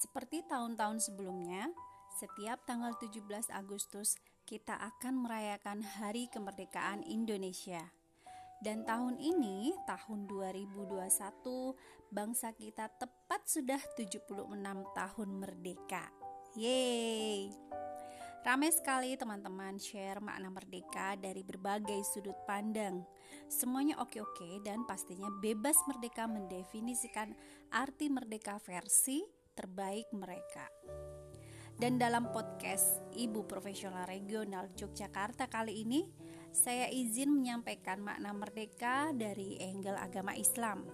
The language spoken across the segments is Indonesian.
Seperti tahun-tahun sebelumnya, setiap tanggal 17 Agustus kita akan merayakan Hari Kemerdekaan Indonesia. Dan tahun ini, tahun 2021, bangsa kita tepat sudah 76 tahun merdeka. Yeay! Ramai sekali teman-teman share makna merdeka dari berbagai sudut pandang. Semuanya oke-oke dan pastinya bebas merdeka mendefinisikan arti merdeka versi terbaik mereka. Dan dalam podcast Ibu Profesional Regional Yogyakarta kali ini, saya izin menyampaikan makna merdeka dari angle agama Islam.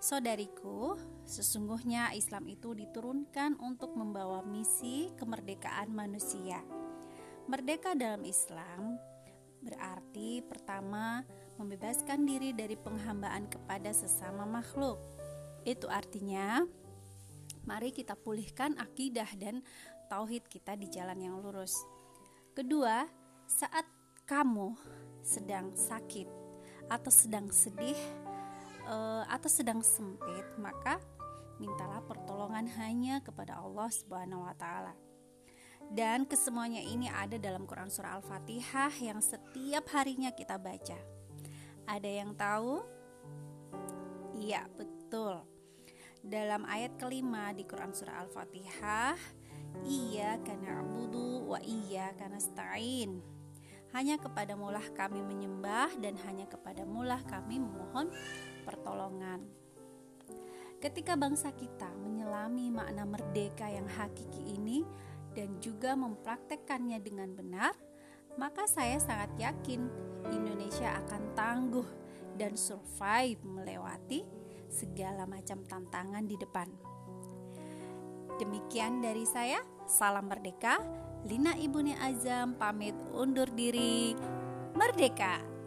Saudariku, sesungguhnya Islam itu diturunkan untuk membawa misi kemerdekaan manusia. Merdeka dalam Islam berarti pertama membebaskan diri dari penghambaan kepada sesama makhluk. Itu artinya mari kita pulihkan akidah dan tauhid kita di jalan yang lurus. Kedua, saat kamu sedang sakit atau sedang sedih, uh, atau sedang sempit, maka mintalah pertolongan hanya kepada Allah Subhanahu wa taala. Dan kesemuanya ini ada dalam Quran surah Al-Fatihah yang setiap harinya kita baca. Ada yang tahu? Iya, betul. Dalam ayat kelima di Quran surah Al-Fatihah, iya karena abudu wa iya karena stain. Hanya kepada mulah kami menyembah dan hanya kepada mulah kami memohon pertolongan. Ketika bangsa kita menyelami makna merdeka yang hakiki ini dan juga mempraktekkannya dengan benar, maka saya sangat yakin Indonesia akan tangguh dan survive melewati segala macam tantangan di depan. Demikian dari saya, salam merdeka. Lina Ibuni Azam pamit undur diri. Merdeka!